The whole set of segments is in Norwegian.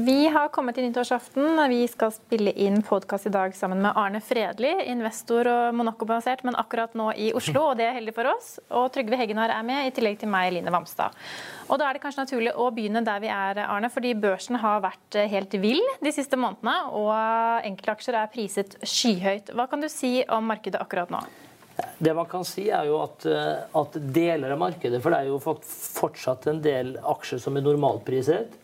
Vi har kommet til nyttårsaften. Vi skal spille inn podkast i dag sammen med Arne Fredli, investor og Monaco-basert, men akkurat nå i Oslo, og det er heldig for oss. Og Trygve Heggenar er med, i tillegg til meg, Line Vamstad. Og Da er det kanskje naturlig å begynne der vi er, Arne, fordi børsen har vært helt vill de siste månedene, og enkeltaksjer er priset skyhøyt. Hva kan du si om markedet akkurat nå? Det man kan si er jo at, at deler av markedet, for det er jo fortsatt en del aksjer som er normalpriset,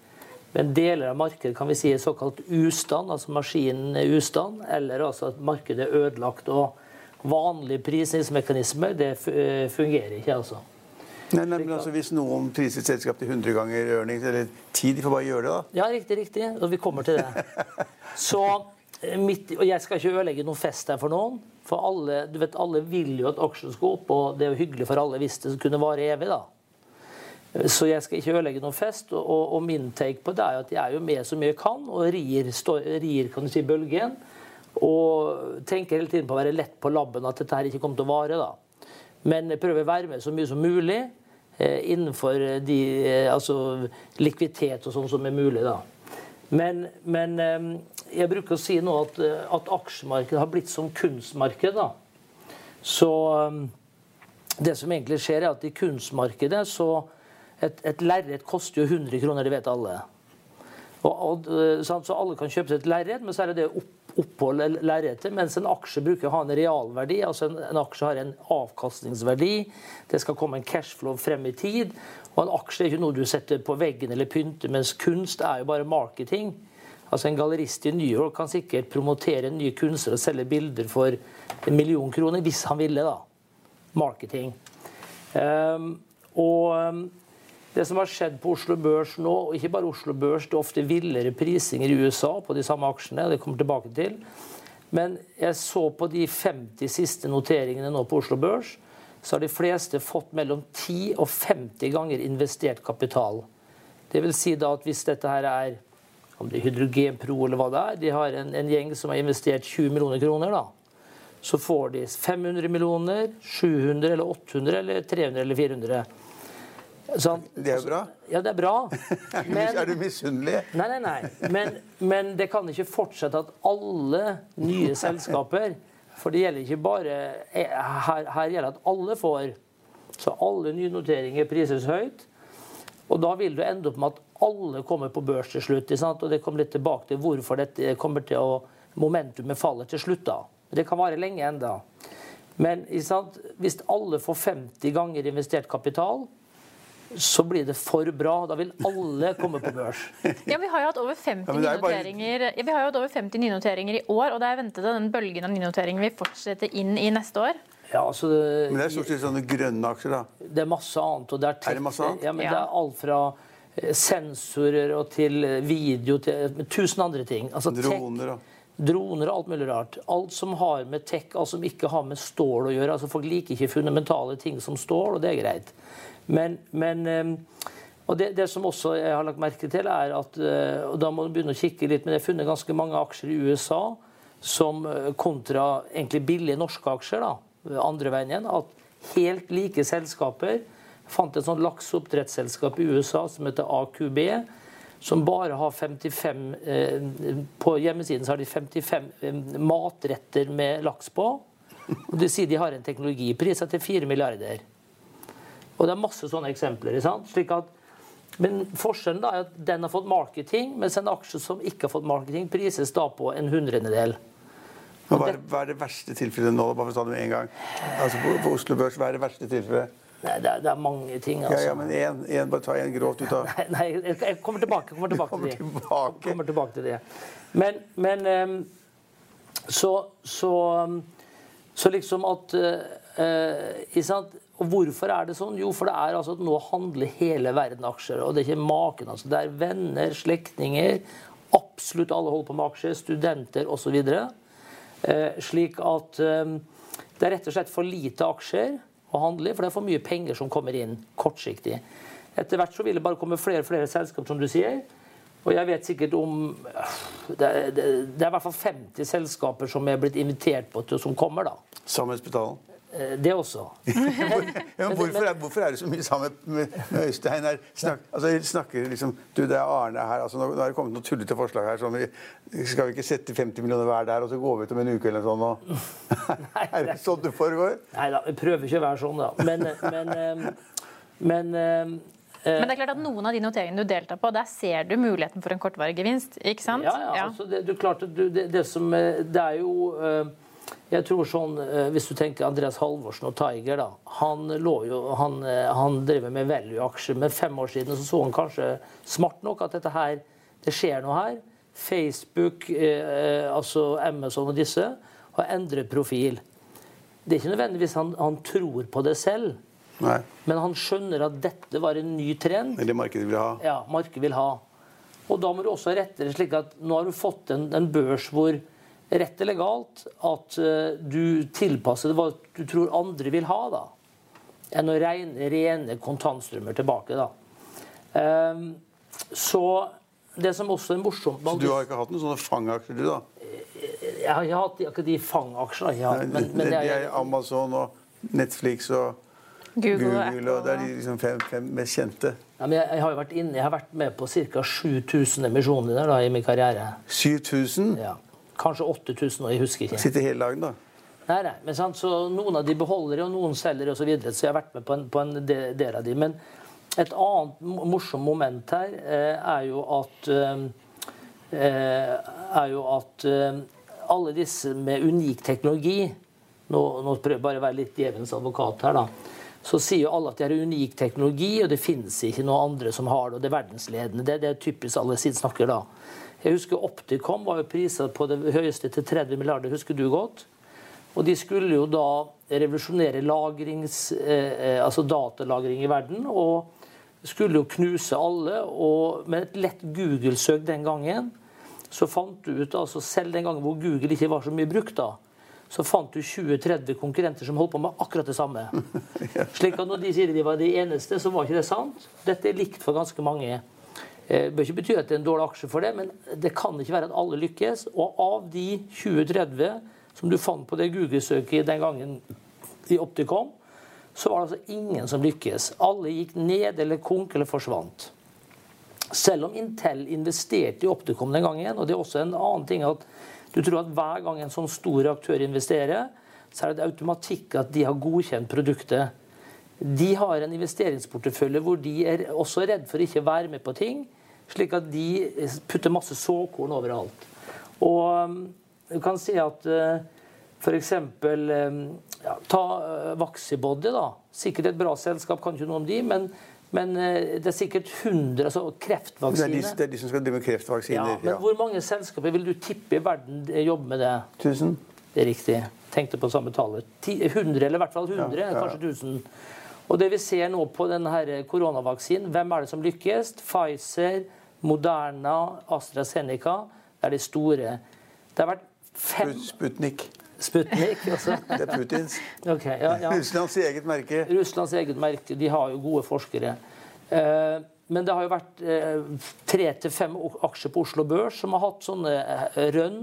men deler av markedet kan vi si er såkalt ustand, altså maskinen er ustand, eller altså at markedet er ødelagt. og Vanlige prisningsmekanismer det fungerer ikke. altså. Nei, nei, men altså Hvis noen priser et selskap til 100 ganger earnings eller 10, de får bare gjøre det, da? Ja, riktig, riktig. Og vi kommer til det. Så mitt, og Jeg skal ikke ødelegge noen fest her for noen. For alle, du vet, alle vil jo at aksjen skal opp, og det er jo hyggelig for alle hvis det kunne vare evig. da. Så jeg skal ikke ødelegge noen fest. Og, og, min take på det er at jeg er jo med så mye jeg kan, og rir, stå, rir kan du si, bølgen. Og tenker hele tiden på å være lett på labben, at dette her ikke kommer til å vare. da. Men prøver å være med så mye som mulig eh, innenfor de, eh, altså, likviditet og sånn som er mulig. da. Men, men eh, jeg bruker å si nå at, at, aksjemarkedet har blitt som kunstmarked. da. Så eh, det som egentlig skjer, er at i kunstmarkedet så et, et lerret koster jo 100 kroner, det vet alle. Og, og, så alle kan kjøpe seg et lerret, men så er det det opp, opphold lerretet. Mens en aksje bruker å ha en realverdi. altså en, en, aksje har en avkastningsverdi. Det skal komme en cashflow frem i tid. Og en aksje er ikke noe du setter på veggen eller pynter, mens kunst er jo bare marketing. Altså En gallerist i New York kan sikkert promotere en ny kunstner og selge bilder for en million kroner, hvis han ville. da. Marketing. Um, og um, det som har skjedd på Oslo Børs nå, og ikke bare Oslo Børs, det er ofte villere prisinger i USA på de samme aksjene. det kommer tilbake til. Men jeg så på de 50 siste noteringene nå på Oslo Børs, så har de fleste fått mellom 10 og 50 ganger investert kapital. Det vil si da at hvis dette her er om det er Hydrogenpro eller hva det er, de har en, en gjeng som har investert 20 millioner kroner, da. Så får de 500 millioner, 700 eller 800 eller 300 eller 400. Sånn, det er bra? Ja, det er bra. Men, er du misunnelig? Nei, nei, nei. Men, men, det kan ikke fortsette at alle nye selskaper For det gjelder ikke bare Her, her gjelder at alle får. Så alle nye noteringer prises høyt. Og da vil du ende opp med at alle kommer på børs til slutt. Og det kommer litt tilbake til hvorfor dette kommer til å momentumet faller til slutt. da. Det kan vare lenge enda. Men hvis alle får 50 ganger investert kapital, så blir det for bra. Da vil alle komme på børs. Ja, Vi har jo hatt over 50 ja, nynoteringer ja, vi har jo hatt over 50 nynoteringer i år, og det er ventet at den bølgen av nynoteringer vil fortsette inn i neste år. Ja, altså det, men det er stort sett sånne grønne aksjer, da? Det er masse annet. Og det er, er det masse annet? Ja, men ja. det er alt fra eh, sensorer og til video til tusen andre ting. Altså, Droner og Droner og alt mulig rart. Alt som har med tech, alt som ikke har med stål å gjøre. altså Folk liker ikke fundamentale ting som stål, og det er greit. Men, men ehm, og det, det, som også jeg har lagt merke til, er at eh, og da må du begynne å kikke litt, men jeg har funnet ganske mange aksjer i USA som eh, kontra egentlig billige norske aksjer, da, andre veien igjen, at helt like selskaper fant et sånt lakseoppdrettsselskap i USA som heter AQB, som bare har 55 eh, På hjemmesiden så har de 55 matretter med laks på. Og de sier de har en teknologi prisa til 4 milliarder. Og det er masse sånne eksempler. Slik at Men forskjellen da er at den har fått marketing, mens en aksje som ikke har fått marketing, prises da på en hundredel. Hva, er, hva er det verste tilfellet nå? bare for å ta det med en gang? Altså På, på Oslo Børs, hva er det verste tilfellet? Nei, det er, det er mange ting, altså. ja, men en, en, bare ta en grovt ut av Nei, nei jeg, jeg kommer tilbake, kommer tilbake kommer til det. tilbake. Kommer tilbake til det. Men, men ehm, så, så, ehm, så liksom at sant? Og hvorfor er det sånn? Jo, for det er altså at nå handler hele verden aksjer. Og det er ikke maken. Altså. Det er venner, slektninger. Absolutt alle holder på med aksjer. Studenter osv. Eh, slik at eh, det er rett og slett for lite aksjer å handle i, for det er for mye penger som kommer inn kortsiktig. Etter hvert så vil det bare komme flere og flere selskaper, som du sier. Og jeg vet sikkert om Det er, det, er i hvert fall 50 selskaper som er blitt invitert på til, som kommer, da. Eh, Det også. Ja, men hvorfor, er, hvorfor er du så mye sammen med, med Øystein her? Snak, altså, snakker liksom Du, det er Arne her. Altså, nå, nå er det kommet noen tullete forslag her. Som vi, skal vi ikke sette 50 millioner hver der, og så går vi ut om en uke eller sånn? Og, er det sånn det foregår? Nei da, vi prøver ikke å være sånn, da. Men, men, men, men eh, Men det er klart at noen av de noteringene du deltar på, der ser du muligheten for en kortvarig gevinst. ikke sant? Ja, ja, altså det, du, klart, du, det, det, som, eh, det er jo eh, Jeg tror sånn eh, Hvis du tenker Andreas Halvorsen og Tiger, da. Han lå jo Han, eh, han driver med value-aksjer, men fem år siden så, så han kanskje smart nok at dette her Det skjer noe her. Facebook, eh, altså Amazon og disse, har endret profil. Det er ikke nødvendigvis han, han tror på det selv, Nei. men han skjønner at dette var en ny trend det markedet vil ha. ja, markedet vil ha. Og da må du også rette det slik at nå har du fått en, en børs hvor rett eller galt at eh, du tilpasser det hva du tror andre vil ha, da. Enn å regne rene kontantstrømmer tilbake, da. Ehm, så det som også er morsomt Så du har ikke hatt noen sånne fangaksjer, du, da? Jeg har ikke hatt ikke de fangaksjene. jeg har hatt, Men, men det er i Amazon og Netflix og Google, og Google, og det er de liksom fem, fem mest kjente. ja, men jeg, jeg har jo vært inne, jeg har vært med på ca. 7000 emisjoner da, i min karriere. 7000 Ja. Kanskje 8000 nå, jeg husker ikke. sitter hele dagen, da. Nei, nei, men sant, så Noen av de beholder, det, og noen selger det osv. Så, videre, så jeg har vært med på en, på en del av de. Men et annet morsomt moment her eh, er jo at eh, eh, er jo at eh, alle disse med unik teknologi Nå, nå prøver jeg bare å være litt djevelens advokat her, da. Så sier jo alle at det er unik teknologi, og det finnes ikke noen andre som har det. og Det er verdensledende. Det, det er typisk alle sitt snakker da. Jeg husker Opticom var jo priset på det høyeste til 30 milliarder, husker du godt? Og de skulle jo da revolusjonere lagrings, eh, eh, altså datalagring i verden. Og skulle jo knuse alle. Og med et lett Google-søk den gangen, så fant du ut altså Selv den gangen hvor Google ikke var så mye brukt, da, så fant du 20-30 konkurrenter som holdt på med akkurat det samme. Slik at når de sier de var de eneste, så var ikke det sant. Dette er likt for ganske mange. Det bør ikke bety at det er en dårlig aksje for det, men det kan ikke være at alle lykkes. Og av de 20-30 som du fant på det Google-søket den gangen i Opticom, så var det altså ingen som lykkes. Alle gikk ned eller konk eller forsvant. Selv om Intel investerte i Opticom den gangen, og det er også en annen ting at du tror at hver gang en sånn stor aktør investerer, så er det automatikk at de har godkjent produktet. De har en investeringsportefølje hvor de er også redd for ikke å være med på ting, slik at de putter masse såkorn overalt. Og um, du kan si at uh, f.eks. Ja, ta Vaxibody, da. Sikkert et bra selskap, kan ikke noe om de, men, men det er sikkert 100 altså Det er, de, det er de som skal drive med Ja, kreftvaksiner. men Ja, hvor mange selskaper vil du tippe i verden eh, jobber med det? 1000? Det er riktig. Tenkte på samme tallet. Ti- 100, eller i hvert fall 100, Ja, ja, ja. kanskje 1000. Og det vi ser nå på denne koronavaksinen, hvem er det som lykkes? Pfizer, Moderna, AstraZeneca. Det er de store. Det har vært fem Sputnik. Sputnik. Altså. Det er Putins. Okay, ja, ja. Russlands eget merke. Russlands eget merke. De har jo gode forskere. Eh, men det har jo vært eh, tre til fem aksjer på Oslo Børs som har hatt sånne eh, rønn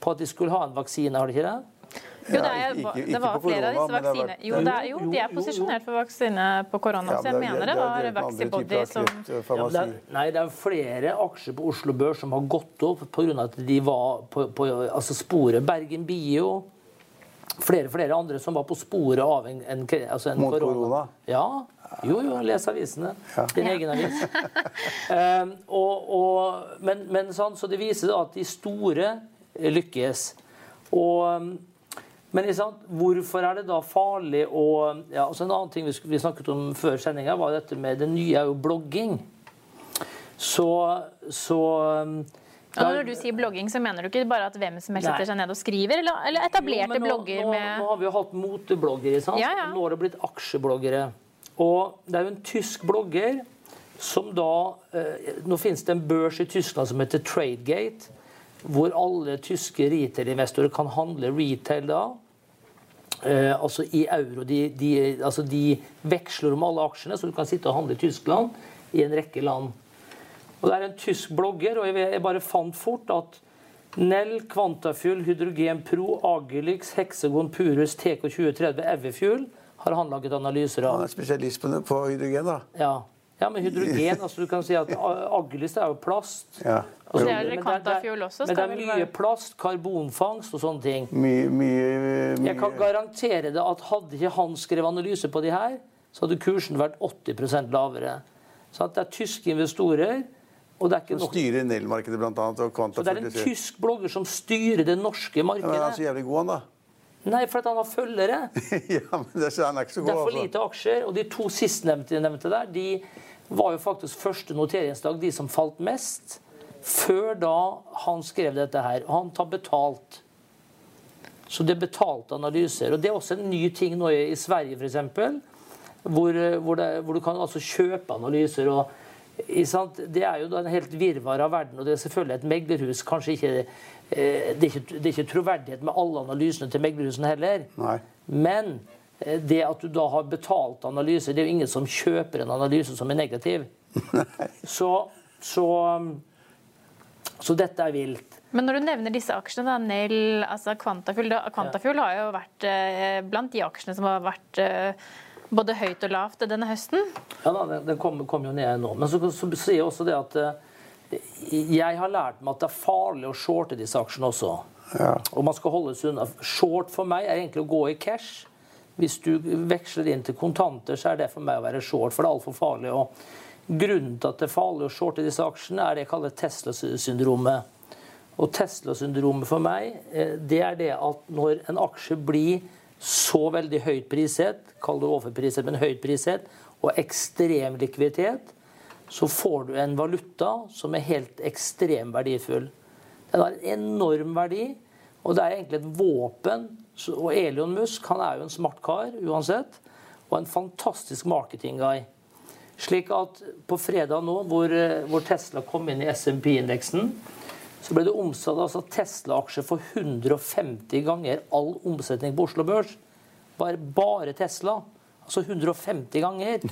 på at de skulle ha en vaksine, har de ikke det? Jo, det, er, ikke- ikke det var flere flere av disse vaksinene. Jo, er, jo, de er posisjonert for vaksine på korona, Ja, så jeg men mener det det var Vaxibody som Ja, men det er, nei, det er flere aksjer på Oslo Børs som har gått opp pga. at de var på, på altså sporet. Bergen Bio. Flere flere andre som var på sporet av en, en, altså en Mot korona? Ja. Jo, jo, les avisene. Din egen avis. um, og, og, men, men sånn, så det viser at de store lykkes. Og um, men hvorfor er det da farlig å ja, altså En annen ting vi, vi snakket om før sendinga, var dette med det nye er jo blogging. Så, så um, ja, når du sier blogging, så mener du ikke bare at hvem som helst setter seg ned og skriver? Eller, eller etablerte jo, nå, blogger nå, med Nå har vi jo hatt motebloggere. sant? Ja, ja. Nå har det blitt aksjebloggere. Og det er jo en tysk blogger som da eh, Nå finnes det en børs i Tyskland som heter Tradegate, hvor alle tyske retail-investorer kan handle retail da. Eh, altså i euro. De, de, altså de veksler om alle aksjene, så du kan sitte og handle i Tyskland i en rekke land. Og Det er en tysk blogger, og jeg bare fant fort at Nell, Quantafuel, Hydrogen Pro, Agilix, Hexagon Purus, TK2030, Everfuel har han laget analyser av. Han er spesialist på, hydrogen, da? Ja. ja, men hydrogen altså Du kan si at Agilix er jo plast. Ja. Altså, det er det også. Men det er mye plast, karbonfangst og sånne ting. Mye, mye, mye. Jeg kan garantere det at hadde ikke han skrevet analyse på de her, så hadde kursen vært 80% lavere. Så at det er tyske investorer og det er ikke nok... styrer Nell-markedet, bl.a. så det er en tysk blogger som styrer det norske markedet. Ja, men han er så jævlig god, han da. Nei, for at han har følgere. ja, men det, er, han er ikke så god. Det er for altså. lite aksjer. Og de to sistnevnte nevnte der, de var jo faktisk første noteringsdag, de som falt mest. Før da han skrev dette her. Og han tar betalt. Så det er betalte analyser. Og det er også en ny ting nå i, Sverige, f.eks. Hvor, hvor, hvor du kan altså kjøpe analyser. og det er jo en helt virvar av verden, og det er selvfølgelig et meglerhus. Kanskje ikke, eh, det, er ikke, det er ikke troverdighet med alle analysene til meglerhusene heller. Nei. Men eh, det at du da har betalt analyser Det er jo ingen som kjøper en analyse som er negativ. så, så, så, dette er vilt. Men når du nevner disse aksjene, da, Nell, altså Quantafuel, Quantafuel har jo vært eh, blant de aksjene som har vært både høyt og lavt denne høsten? Ja, da, Den kom, kom, jo ned nå. Men så, så, sier jeg også det at eh, jeg har lært meg at det er farlig å shorte disse aksjene også. Ja. Og man skal holde seg unna. Short for meg er egentlig å gå i cash. Hvis du veksler inn til kontanter, så er det for meg å være short, for det er altfor farlig. Og grunnen til at det er farlig å shorte disse aksjene, er det jeg kaller Tesla-syndromet. Og Tesla-syndromet for meg, eh, det er det at når en aksje blir så veldig høyt priset, kall det overpriset, men høyt priset, og ekstrem likviditet, så får du en valuta som er helt ekstremt verdifull. Den har en enorm verdi, og det er egentlig et våpen. Og Elon Musk han er jo en smart kar uansett, og en fantastisk marketing-guy. Slik at på fredag nå, hvor, hvor Tesla kom inn i SMP-indeksen, så ble det omsatt altså Tesla-aksjer for 150 ganger all omsetning på Oslo Børs. Bare, bare Tesla. Altså 150 ganger.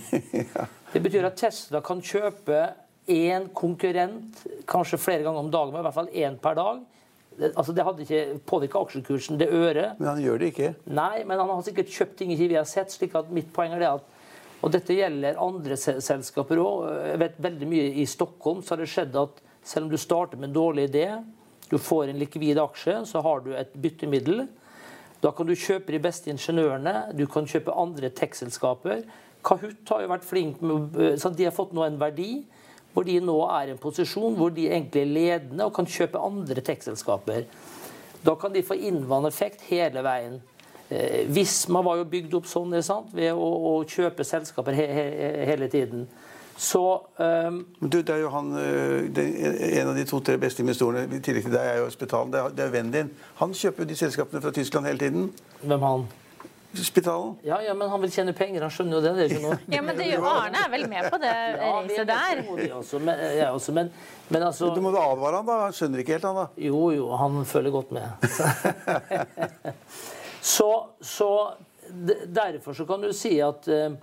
Det betyr at Tesla kan kjøpe én konkurrent kanskje flere ganger om dagen, men i hvert fall én per dag. Det, altså det hadde ikke påvirka aksjekursen det øret. Men han gjør det ikke? Nei, men han har sikkert kjøpt ting ikke vi har sett. slik at mitt poeng er det at og dette gjelder andre selskaper òg. Veldig mye I Stockholm så har det skjedd at selv om du starter med en dårlig idé, du får en likvid aksje, så har du et byttemiddel. Da kan du kjøpe de beste ingeniørene, du kan kjøpe andre tech-selskaper. Kahoot har jo vært flink med, så De har fått nå en verdi hvor de nå er i en posisjon hvor de egentlig er ledende og kan kjøpe andre tech-selskaper. Da kan de få innvandreffekt hele veien. Eh, Visma var jo bygd opp sånn ved å, å, kjøpe selskaper he, he, hele tiden. Så um, du, det er jo han, den, En av de to-tre beste investorene i tillegg til deg er jo Spitalen. Det, det er vennen din. Han kjøper jo de selskapene fra Tyskland hele tiden. Hvem han? Spitalen. Ja, ja, men han vil tjene penger. Han skjønner jo det. det er ikke noe. ja, men det, Arne er vel med på det ja, racet der? Også, men, jeg også, men, men altså Du må advare han da. Han skjønner ikke helt, han da. Jo, jo, han følger godt med. så, så derfor så kan du si at uh,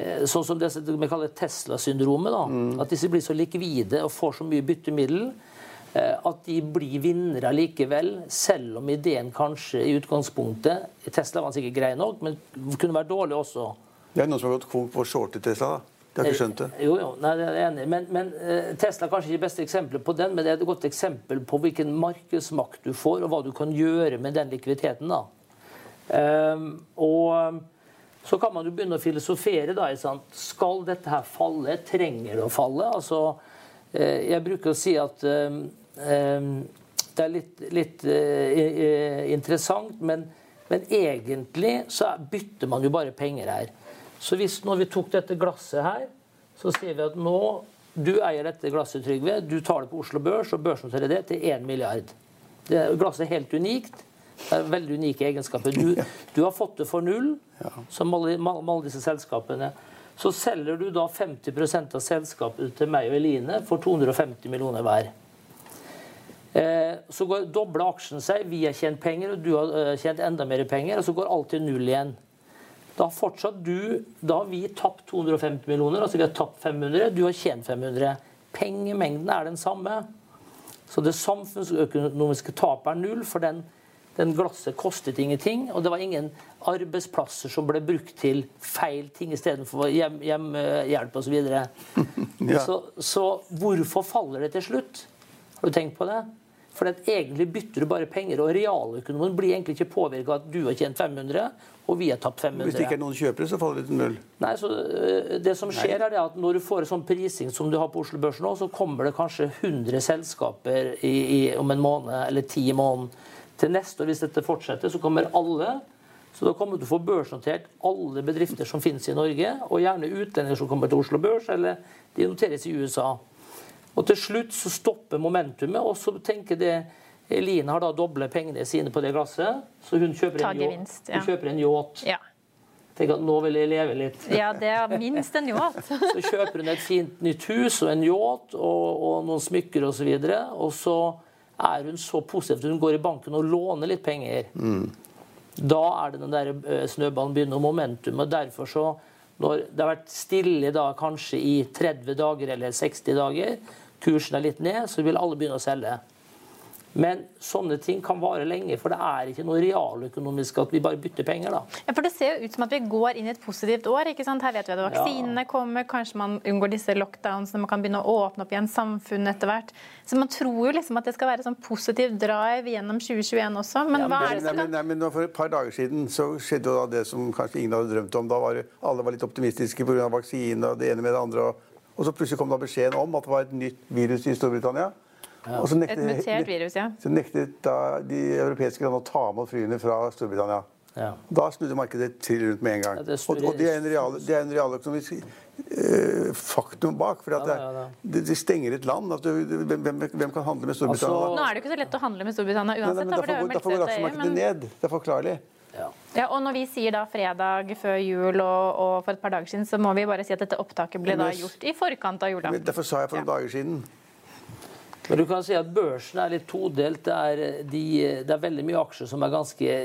Eh, sånn som det vi kaller Tesla-syndromet. Mm. At disse blir så likvide og får så mye byttemiddel eh, at de blir vinnere likevel, selv om ideen kanskje i utgangspunktet Tesla var sikkert grei nok, men kunne vært dårlig også. Det er noen som har gått konk på å shorte Tesla? da? De har ikke skjønt det? Eh, jo, jo, nei, det er enig. Men, men Tesla er kanskje ikke det beste eksempelet på den, men det er et godt eksempel på hvilken markedsmakt du får, og hva du kan gjøre med den likviditeten. da. Um, og Så kan man jo begynne å filosofere. da? Skal dette her falle? Trenger det å falle? Altså, eh, jeg bruker å si at eh, eh, det er litt, litt eh, eh, interessant, men, men egentlig så bytter man jo bare penger her. Så hvis når vi tok dette glasset her, så sier vi at nå du eier dette glasset, Trygve. Du tar det på Oslo Børs og børsnoterer det til 1 milliard. Det, glasset er helt unikt. Det er veldig unike egenskaper. Du, du har fått det for null, som alle, alle disse selskapene. Så selger du da 50% av selskapet til meg og Eline for 250 millioner hver. Eh, så går, dobler aksjen seg, vi har tjent penger, og du har eh, tjent enda mer penger, og så går alt til null igjen. Da du, da har vi tapt 250 millioner, altså vi har tapt 500, du har tjent 500. Pengemengden er den samme. Så det samfunnsøkonomiske tapet er null, for den, den glasset kostet ingenting. Og det var ingen arbeidsplasser som ble brukt til feil ting istedenfor hjem, hjemmehjelp osv. Så, ja. så, så hvorfor faller det til slutt? Har du tenkt på det? For egentlig bytter du bare penger, og realøkonomien blir egentlig ikke påvirka at du har tjent 500 og vi har tapt 500. Hvis det ikke er noen kjøpere, så faller det til null? Nei, så eh, det som skjer er det at Når du får en sånn prising som du har på Oslo Børs nå, så kommer det kanskje 100 selskaper i, i, om en måned eller ti måneder. Til neste år, hvis dette fortsetter, så kommer alle. Så da kommer du til å få børsnotert alle bedrifter som finnes i Norge, og gjerne utlendinger som kommer til Oslo Børs, eller de noteres i USA. Og til slutt så stopper momentumet, og så tenker det Eline har da doble pengene sine på det glasset, så hun kjøper en, yacht. hun kjøper en yacht. Ja. Tenker at nå vil jeg leve litt. Ja, det er minst en yacht. så kjøper hun et fint nytt hus og en yacht og, og noen smykker osv. Og, så videre, og så er hun så positiv at hun går i banken og låner litt penger. Mm. Da er det den der eh, snøballen begynner, momentum. og derfor så når det har vært stille da kanskje i 30 dager eller 60 dager, kursen er litt ned, så vil alle begynne å selge. Men sånne ting kan vare lenge, for det er ikke noe realøkonomisk at vi bare bytter penger. da. Ja, for Det ser jo ut som at vi går inn i et positivt år. ikke sant? Her vet vi at vaksinene ja. kommer, kanskje man unngår disse lockdownsene, man kan begynne å åpne opp igjen samfunnet etter hvert. Så man tror jo liksom at det skal være sånn positiv drive gjennom 2021 også. Men ja, hva er det som nei, men, nei, For et par dager siden så skjedde jo da det som kanskje ingen hadde drømt om. Da var alle var litt optimistiske pga. vaksine og det ene med det andre. Og, og så plutselig kom da beskjeden om at det var et nytt virus i Storbritannia. Ja. Nektet, Et mutert virus, ja. Så nektet da de europeiske landene å ta imot flyene fra Storbritannia. Ja. Da snudde markedet til rundt med en gang. Ja, og, og, det er en, real, det er en realøkonomisk eh, faktum bak. For det, det, det, stenger et land. Altså, hvem, hvem, kan handle med Storbritannia? Altså, Nå er det ikke så lett å handle med Storbritannia uansett. Nei, nei, derfor, derfor går aksjemarkedet men... ned. Det er forklarlig. Ja. ja. og Når vi sier da fredag før jul og, og, for et par dager siden, så må vi bare si at dette opptaket ble da gjort i forkant av julaften. Derfor sa jeg for noen dager siden men du kan si at børsen er litt todelt. Det er, de, det er veldig mye aksjer som er ganske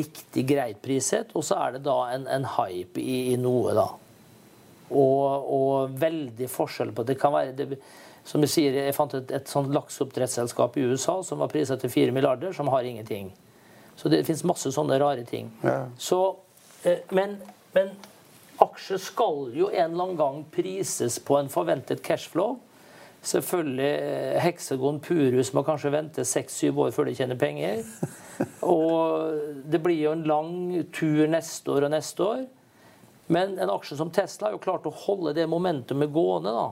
riktig greit priset, og så er det da en, en hype i, i, noe, da. Og, og, veldig forskjell på Det kan være det, Som du sier, jeg fant et, et sånt lakseoppdrettsselskap i USA som var priset til 4 milliarder, som har ingenting. Så det fins masse sånne rare ting. Ja. Så, eh, men, men aksjer skal jo en eller annen gang prises på en forventet cashflow. Selvfølgelig Heksegon Purus må kanskje vente seks-syv år før de tjener penger. Og det blir jo en lang tur neste år og neste år. Men en aksje som Tesla har jo klart å holde det momentumet gående. da.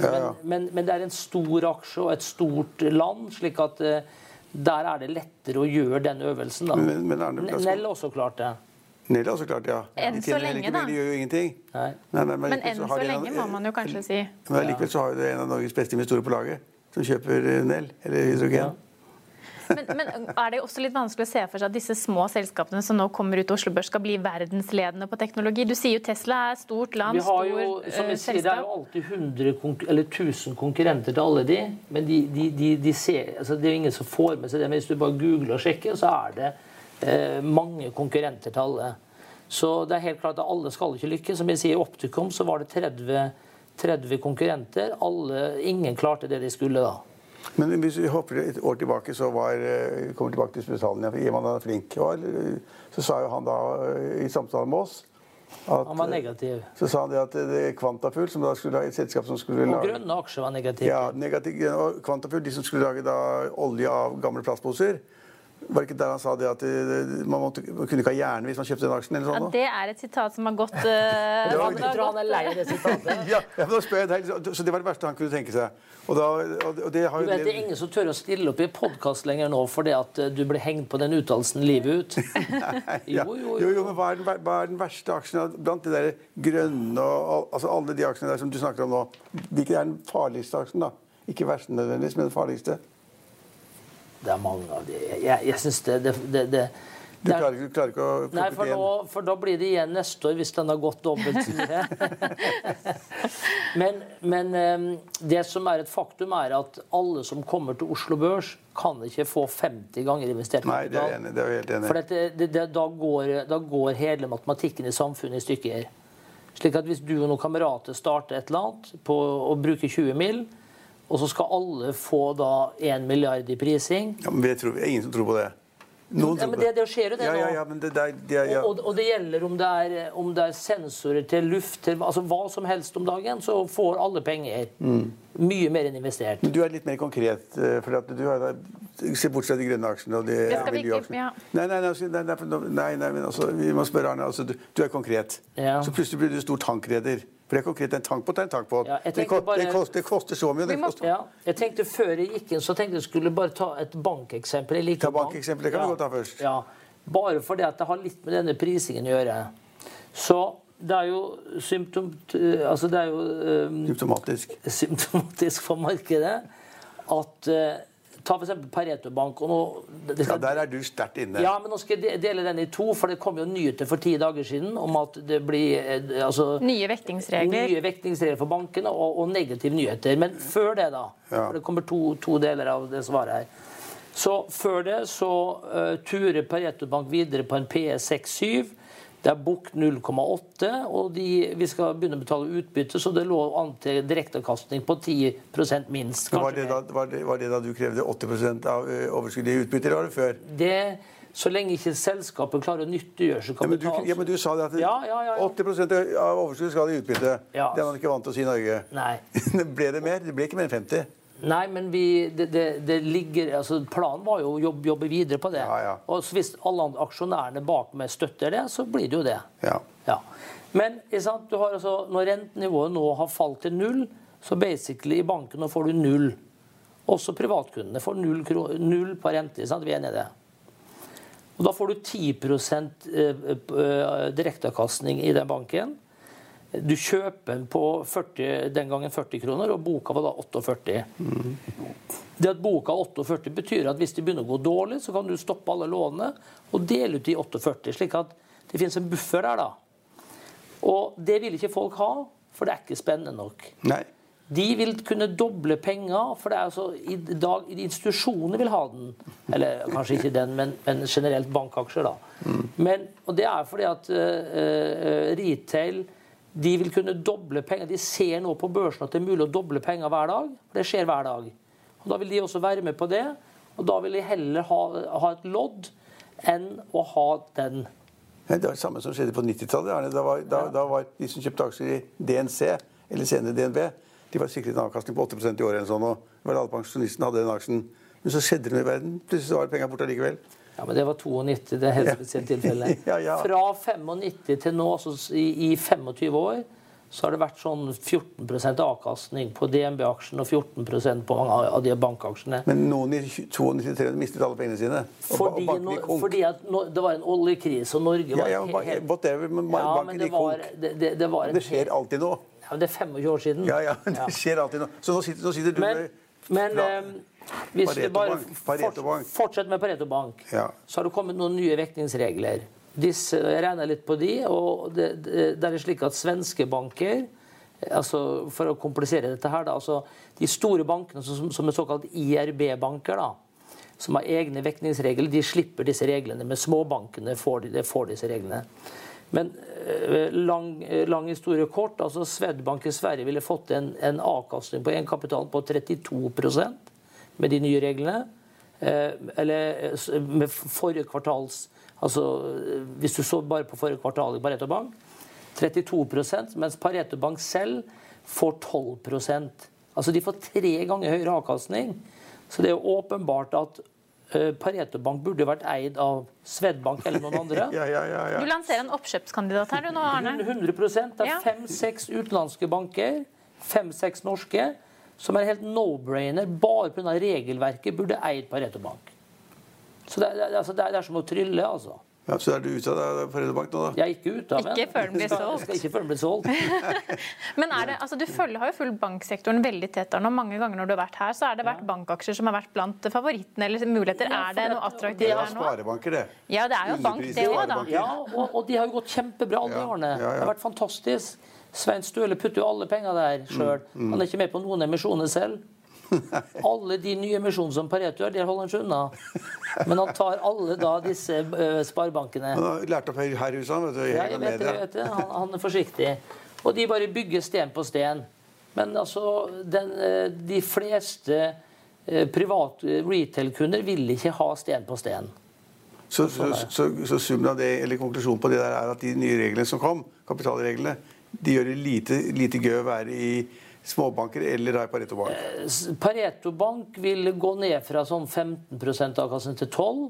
Ja, ja. Men, men, men, det er en stor aksje og et stort land, slik at uh, der er det lettere å gjøre den øvelsen. da. Men, men Nell også klart det. Nederland, så klart, ja. Enn så lenge, da. De gjør jo ingenting. Nei. Nei, nei, men, men enn så, så lenge, må man jo kanskje si. Men likevel så har det en av Norges beste investorer på laget som kjøper eh, Nell, eller hydrogen. Ja. Men, men, er det også litt vanskelig å se for seg at disse små selskapene som nå kommer ut til Oslo Børs, skal bli verdensledende på teknologi? Du sier jo Tesla er stort land, vi har jo, stor som jeg sier, Det er jo alltid 100 eller 1000 konkurrenter til alle de. Men de, de, de, de ser, altså det er jo ingen som får med seg det. Men hvis du bare googler og sjekker, så er det Eh, mange konkurrenter til alle. Så det er helt klart at alle skal ikke lykkes. Som jeg sier, I Optikum så var det 30, 30 konkurrenter. Alle, ingen klarte det de skulle da. Men hvis vi hopper et år tilbake, så var, eh, kommer tilbake til Spesialia, Iman er flink. Så sa jo han da eh, i samtale med oss at, han var negativ. Så sa han det at det Kvantafugl, som da skulle ha et selskap som skulle lage Og grønne aksjer var negative. Ja, negativ, Kvantafugl, de som skulle lage da olje av gamle plastposer Var det ikke der han sa det at man, måtte, man kunne ikke ha hjerne hvis man kjøpte den aksjen? eller sånn? Ja, det er et sitat som har gått uh, Det var- Jeg tror han er lei av det sitatet. Ja, ja, men da spør jeg deg, så- Så det var det verste han kunne tenke seg. Og, da, og, og det har Du vet, Det er ingen som tør å stille opp i podkast lenger nå fordi at eh, du ble hengt på den uttalelsen livet ut. Ja. Jo, jo, jo, jo. men hva er, den, hva er den verste aksjen blant de der grønne og altså alle de aksjene der som du snakker om nå? Hvilken er den farligste aksjen, da? Ikke verste nødvendigvis, men den farligste. Det er mange av de. Jeg, jeg synes det, det, det, det Du er- klarer, du klarer ikke å Nei, for, nå, for da blir det igjen neste år, hvis den har gått dobbelt så mye. men men eh, det som er et faktum, er at alle som kommer til Oslo Børs, kan ikke få 50 ganger investert Nei, det er enig, det er helt enig. For det, det, det, da, går, da går hele matematikken i samfunnet i stykker. Slik at hvis du og noen kamerater starter et eller annet på å bruke 20 mill., og så skal alle få da én milliard i prising Ja, men det tror, ingen som tror på det. Noen ja, men det, det skjer jo det ja, nå. ja, ja, men det, det, det, ja. Og, og det gjelder om det, er, om det er sensorer til luft, til altså hva som helst om dagen, så får alle penger. Mm. Mye mer enn investert. Men du er litt mer konkret. eh, For at du har da, Se bort fra de grønne aksjene og de miljøaksjene. ja. Nei, nei, nei, altså, nei, nei, for- nei, nei, men altså, vi må spørre Arne. Altså, du, du er konkret. Ja. Så plutselig blir du stor tankreder. For det er konkret. En tankbåt er en tankbåt. Ja, det, det, koster, det koster så mye. Det må- koster, Ja, jeg tenkte Før jeg gikk inn, så tenkte jeg skulle bare ta et bankeksempel. Jeg liker Ta bankeksempel, det kan vi godt ta først. Ja, Bare fordi at det har litt med denne prisingen å gjøre. Så det er jo symptom... Altså det er jo um, Symptomatisk. symptomatisk for markedet at eh, Ta f.eks. Pareto Bank. Og nå, det Ja, der er du sterkt inne. Ja, men nå skal jeg dele den i to, for det kom jo nyheter for ti dager siden om at det blir eh, altså, Nye vektingsregler. nye vektingsregler for bankene og, og negative nyheter. Men før det, da Ja. For det kommer to, to deler av det svaret her. Så før det så uh, turer Pareto Bank videre på en PS67. Det er bok 0,8, og de, vi skal begynne å betale utbytte, så det lå an til direkteavkastning på 10 minst. Var, det da, var, det, var det da du krevde 80 av overskuddet i utbytte, eller var det før? Det, så lenge ikke selskapet klarer å nyttiggjøre seg Ja, kapital ja, men du sa det at Ja, ja, ja, ja. 80% av overskuddet skal i utbytte. Ja. Det er man ikke vant til å si i Norge. Nei. ble det mer? Det ble ikke mer enn 50. Nei, men vi, det, det, det ligger, altså Planen var jo å jobbe, jobbe videre på det. Ja, ja. Og hvis alle aksjonærene bak meg støtter det, så blir det jo det. Ja. Ja. Men sant, du har altså, når rentenivået nå har falt til null, så basically i banken nå får du null. Også privatkundene får null, null på rente. sant? Vi er enige i det. Og da får du 10 eh, eh, direkteavkastning i den banken. Du kjøper den på 40, den gangen 40 kroner, og boka var da 48. Det at boka er 48 betyr at hvis det begynner å gå dårlig, så kan du stoppe alle lånene og dele ut de 48, slik at det finnes en buffer der. da. Og det vil ikke folk ha, for det er ikke spennende nok. Nei. De vil kunne doble penger, for det er altså i dag institusjonene vil ha den. Eller kanskje ikke den, men, men generelt bankaksjer, da. Men, og det er fordi at uh, uh, retail de vil kunne doble penger. De ser nå på børsen at det er mulig å doble penger hver dag. for Det skjer hver dag. Og Da vil de også være med på det. Og da vil de heller ha, ha et lodd enn å ha den. Det var det samme som skjedde på 90-tallet. Arne. Da, var- da, da var de som kjøpte aksjer i DNC, eller senere DNB, de var sikret en avkastning på 8% i året. eller sånn, og alle pensjonistene hadde den aksjen. Men så skjedde det noe i verden. Plutselig så var det penger borte allikevel. Ja, men Det var 92. Det er helt spesielt tilfelle. Ja, ja. Fra 95 til nå, så i, i 25 år, så har det vært sånn 14% avkastning på DNB-aksjen og 14% på mange av de bankaksjene. Men noen i 92-93 mistet alle pengene sine. Fordi, gikk fordi nå, det var en oljekrise, og Norge var ja, ja, helt- whatever, men Ja, banken gikk konk. det, det, det en Det skjer alltid nå. Ja, men det er 25 år siden. Ja, ja, det skjer alltid nå. Så nå sitter, nå sitter du Men, med men Ja. eh, hvis Pareto vi bare Pareto forts- fortsetter med Pareto Bank, Ja. så har det kommet noen nye vektingsregler. Disse, jeg regner litt på de, og det, det, det er slik at svenske banker altså For å komplisere dette her, da, altså De store bankene som, som er såkalt IRB-banker, da, som har egne vektingsregler, de slipper disse reglene. Men småbankene får, de, får disse reglene. Men eh, lang, lang historie kort. altså Swedbank i Sverige ville fått en, en avkastning på egenkapital på 32 med de nye reglene. Eh, eller eh, med forrige kvartals altså eh, Hvis du så bare på forrige kvartal i Pareto Bank 32 mens Pareto Bank selv får 12% Altså de får tre ganger høyere avkastning. Så det er jo åpenbart at Pareto Bank burde vært eid av Swedbank eller noen andre. Ja, ja, ja, ja. Du lanserer en oppkjøpskandidat her du nå, Arne. 100 Det er fem-seks utenlandske banker, fem-seks norske, som er helt no-brainer. Bare pga. regelverket burde eid Pareto Bank. Så det, er- altså, det, er, det er som å trylle, altså. ja. Så er du ute av Pareto Bank nå, da? Jeg er ikke ute av den. Ikke før den blir solgt. Skal ikke før den blir solgt. Men er det, altså du følger, har jo fulgt banksektoren veldig tett. Arne, og Mange ganger når du har vært her, så har det vært bankaksjer som har vært blant favorittene eller muligheter. Ja, Er det noe attraktivt attraktivt nå? Det er her nå? sparebanker, det. Ja, det er jo bank, det òg, da. Ja, og, og de har jo gått kjempebra, alle de årene. ja, ja. Det har vært fantastisk. Svein Støle putter jo alle penger der sjøl. Mm, Han er ikke med på noen emisjoner selv. Alle de nye emisjonene som Pareto gjør, der holder han seg unna. Men han tar alle da disse uh, sparebankene. Han har lært opp her i huset, vet du. Ja, jeg vet det, vet det. Han, han er forsiktig. Og de bare bygger sten på sten. Men altså, den, eh, de fleste eh, private retail-kunder vil ikke ha sten på sten. Så, så, så, så summen av det, eller konklusjonen på det der er at de nye reglene som kom, kapitalreglene, de gjør det lite, lite gøy å være i småbanker eller i Pareto Bank. Pareto Bank vil gå ned fra sånn 15% avkastning til 12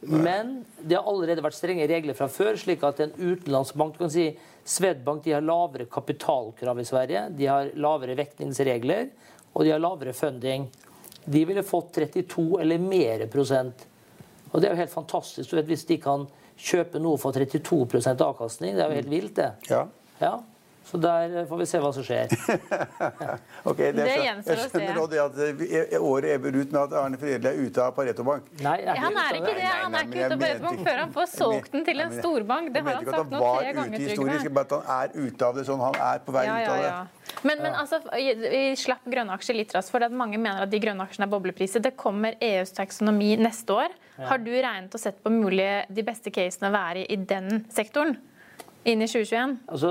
men det har allerede vært strenge regler fra før, slik at en utenlandsk bank kan si, Svedbank de har lavere kapitalkrav i Sverige, de har lavere vektingsregler, og de har lavere funding. De ville fått 32 eller mer prosent. Og det er jo helt fantastisk. Du vet, Hvis de kan kjøpe noe for 32% avkastning, det er jo helt vilt, det. Ja. Ja. Så der får vi se hva som skjer. okay, Det det gjenstår å Jeg skjønner se. nå det at eh, året ebber ut med at Arne Fredli er ute av Pareto Bank. Nei, er Han er ikke det. Nei, Han er ikke ute av Pareto Bank før han får solgt den til en storbank. Det Jeg har mente han ikke at sagt nå var ganger, ute ganger, historisk, Trygve. bare at han er ute av det sånn. Han er på vei Ja, ut ja, av det. ja. Men, men altså, vi slapp grønne aksjer litt raskt, for at mange mener at de grønne aksjene er boblepriser. Det kommer EUs taksonomi neste år. Har du regnet og sett på mulig de beste casene å være i den sektoren inn i 2021? Altså,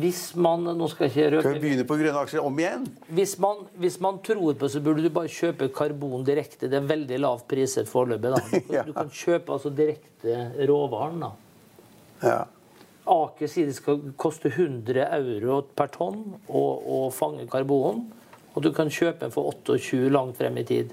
hvis man Nå skal jeg ikke Skal vi begynne på grønne aksjer om igjen? hvis man, hvis man tror på så burde du bare kjøpe karbon direkte. Det er veldig lav priset foreløpig. Du kan, Ja. du kan kjøpe altså direkte råvaren. da. Ja. Aker sier det skal koste 100 euro per tonn å, å fange karbon. Og du kan kjøpe den for 28 langt frem i tid.